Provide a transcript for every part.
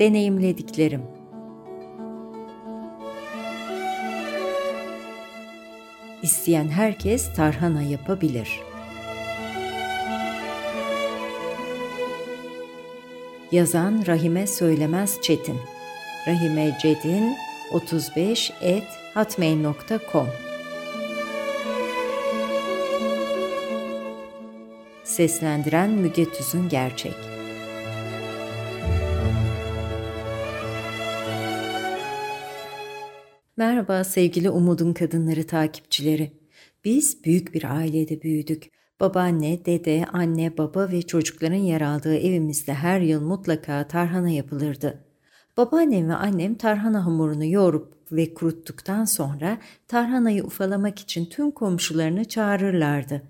deneyimlediklerim. İsteyen herkes tarhana yapabilir. Yazan Rahime Söylemez Çetin Rahime Cedin 35 et hotmail.com Seslendiren Müge Tüzün Gerçek Merhaba sevgili Umudun Kadınları takipçileri. Biz büyük bir ailede büyüdük. Babaanne, dede, anne, baba ve çocukların yer aldığı evimizde her yıl mutlaka tarhana yapılırdı. Babaannem ve annem tarhana hamurunu yoğurup ve kuruttuktan sonra tarhanayı ufalamak için tüm komşularını çağırırlardı.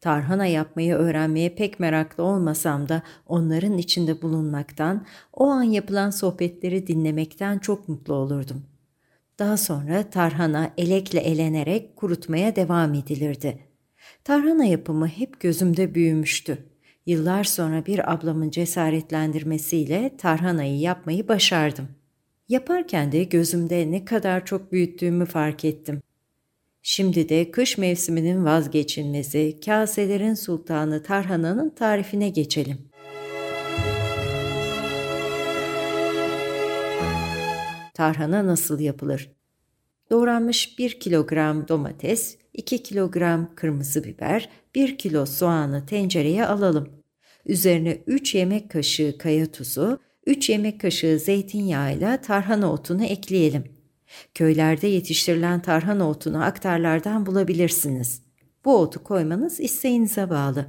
Tarhana yapmayı öğrenmeye pek meraklı olmasam da onların içinde bulunmaktan, o an yapılan sohbetleri dinlemekten çok mutlu olurdum. Daha sonra tarhana elekle elenerek kurutmaya devam edilirdi. Tarhana yapımı hep gözümde büyümüştü. Yıllar sonra bir ablamın cesaretlendirmesiyle tarhanayı yapmayı başardım. Yaparken de gözümde ne kadar çok büyüttüğümü fark ettim. Şimdi de kış mevsiminin vazgeçilmezi, kaselerin sultanı tarhananın tarifine geçelim. Tarhana nasıl yapılır? Doğranmış 1 kilogram domates, 2 kilogram kırmızı biber, 1 kilo soğanı tencereye alalım. Üzerine 3 yemek kaşığı kaya tuzu, 3 yemek kaşığı zeytinyağıyla tarhana otunu ekleyelim. Köylerde yetiştirilen tarhana otunu aktarlardan bulabilirsiniz. Bu otu koymanız isteğinize bağlı.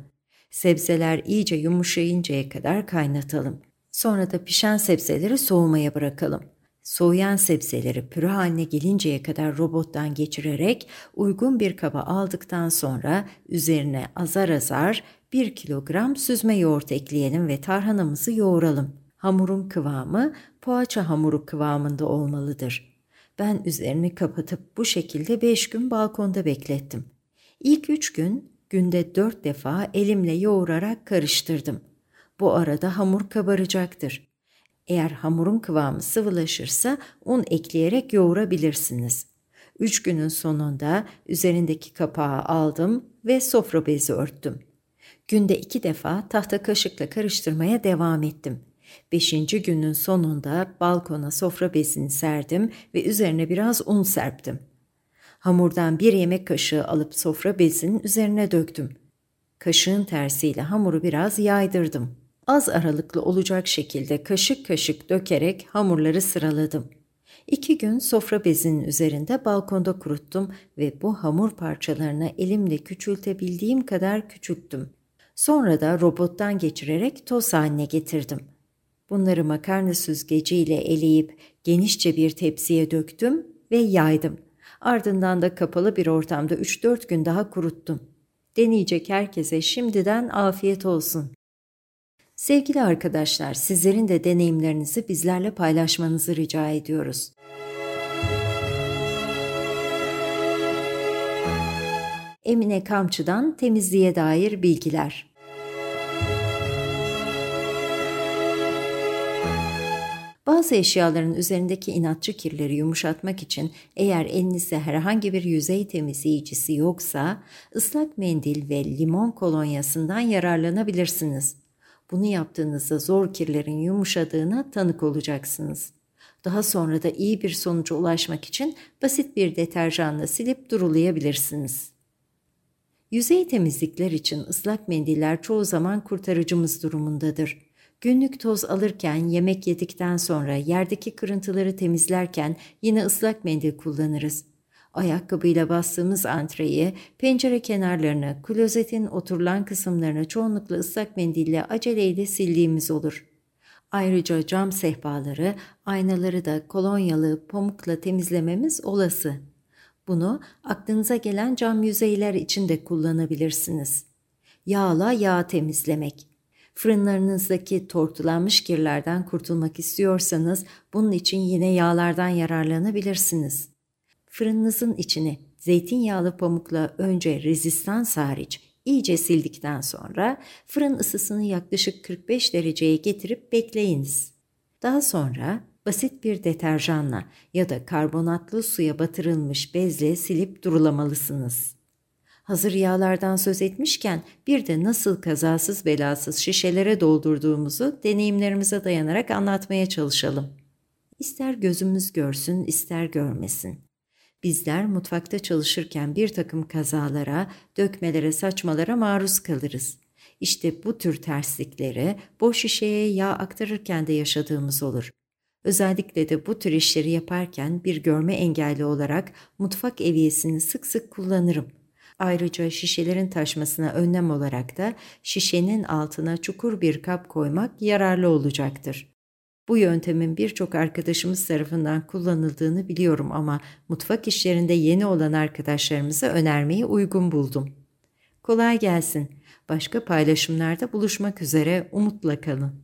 Sebzeler iyice yumuşayıncaya kadar kaynatalım. Sonra da pişen sebzeleri soğumaya bırakalım. Soğuyan sebzeleri püre haline gelinceye kadar robottan geçirerek uygun bir kaba aldıktan sonra üzerine azar azar 1 kilogram süzme yoğurt ekleyelim ve tarhanamızı yoğuralım. Hamurun kıvamı poğaça hamuru kıvamında olmalıdır. Ben üzerini kapatıp bu şekilde 5 gün balkonda beklettim. İlk 3 gün günde 4 defa elimle yoğurarak karıştırdım. Bu arada hamur kabaracaktır. Eğer hamurun kıvamı sıvılaşırsa un ekleyerek yoğurabilirsiniz. 3 günün sonunda üzerindeki kapağı aldım ve sofra bezi örttüm. Günde iki defa tahta kaşıkla karıştırmaya devam ettim. Beşinci günün sonunda balkona sofra bezini serdim ve üzerine biraz un serptim. Hamurdan bir yemek kaşığı alıp sofra bezinin üzerine döktüm. Kaşığın tersiyle hamuru biraz yaydırdım. Az aralıklı olacak şekilde kaşık kaşık dökerek hamurları sıraladım. İki gün sofra bezinin üzerinde balkonda kuruttum ve bu hamur parçalarını elimle küçültebildiğim kadar küçülttüm. Sonra da robottan geçirerek toz haline getirdim. Bunları makarna süzgeciyle eleyip genişçe bir tepsiye döktüm ve yaydım. Ardından da kapalı bir ortamda 3-4 gün daha kuruttum. Deneyecek herkese şimdiden afiyet olsun. Sevgili arkadaşlar, sizlerin de deneyimlerinizi bizlerle paylaşmanızı rica ediyoruz. Emine Kamçı'dan temizliğe dair bilgiler. Bazı eşyaların üzerindeki inatçı kirleri yumuşatmak için eğer elinizde herhangi bir yüzey temizleyicisi yoksa ıslak mendil ve limon kolonyasından yararlanabilirsiniz. Bunu yaptığınızda zor kirlerin yumuşadığına tanık olacaksınız. Daha sonra da iyi bir sonuca ulaşmak için basit bir deterjanla silip durulayabilirsiniz. Yüzey temizlikler için ıslak mendiller çoğu zaman kurtarıcımız durumundadır. Günlük toz alırken, yemek yedikten sonra yerdeki kırıntıları temizlerken yine ıslak mendil kullanırız. Ayakkabıyla bastığımız antreyi, pencere kenarlarını, klozetin oturulan kısımlarını çoğunlukla ıslak mendille aceleyle sildiğimiz olur. Ayrıca cam sehpaları, aynaları da kolonyalı pamukla temizlememiz olası. Bunu aklınıza gelen cam yüzeyler için de kullanabilirsiniz. Yağla yağ temizlemek. Fırınlarınızdaki tortulanmış kirlerden kurtulmak istiyorsanız bunun için yine yağlardan yararlanabilirsiniz. Fırınınızın içini zeytinyağlı pamukla önce rezistans hariç iyice sildikten sonra fırın ısısını yaklaşık 45 dereceye getirip bekleyiniz. Daha sonra basit bir deterjanla ya da karbonatlı suya batırılmış bezle silip durulamalısınız. Hazır yağlardan söz etmişken bir de nasıl kazasız belasız şişelere doldurduğumuzu deneyimlerimize dayanarak anlatmaya çalışalım. İster gözümüz görsün, ister görmesin. Bizler mutfakta çalışırken bir takım kazalara, dökmelere, saçmalara maruz kalırız. İşte bu tür tersliklere boş şişeye yağ aktarırken de yaşadığımız olur. Özellikle de bu tür işleri yaparken bir görme engelli olarak mutfak eviyesini sık sık kullanırım. Ayrıca şişelerin taşmasına önlem olarak da şişenin altına çukur bir kap koymak yararlı olacaktır. Bu yöntemin birçok arkadaşımız tarafından kullanıldığını biliyorum ama mutfak işlerinde yeni olan arkadaşlarımıza önermeyi uygun buldum. Kolay gelsin. Başka paylaşımlarda buluşmak üzere umutla kalın.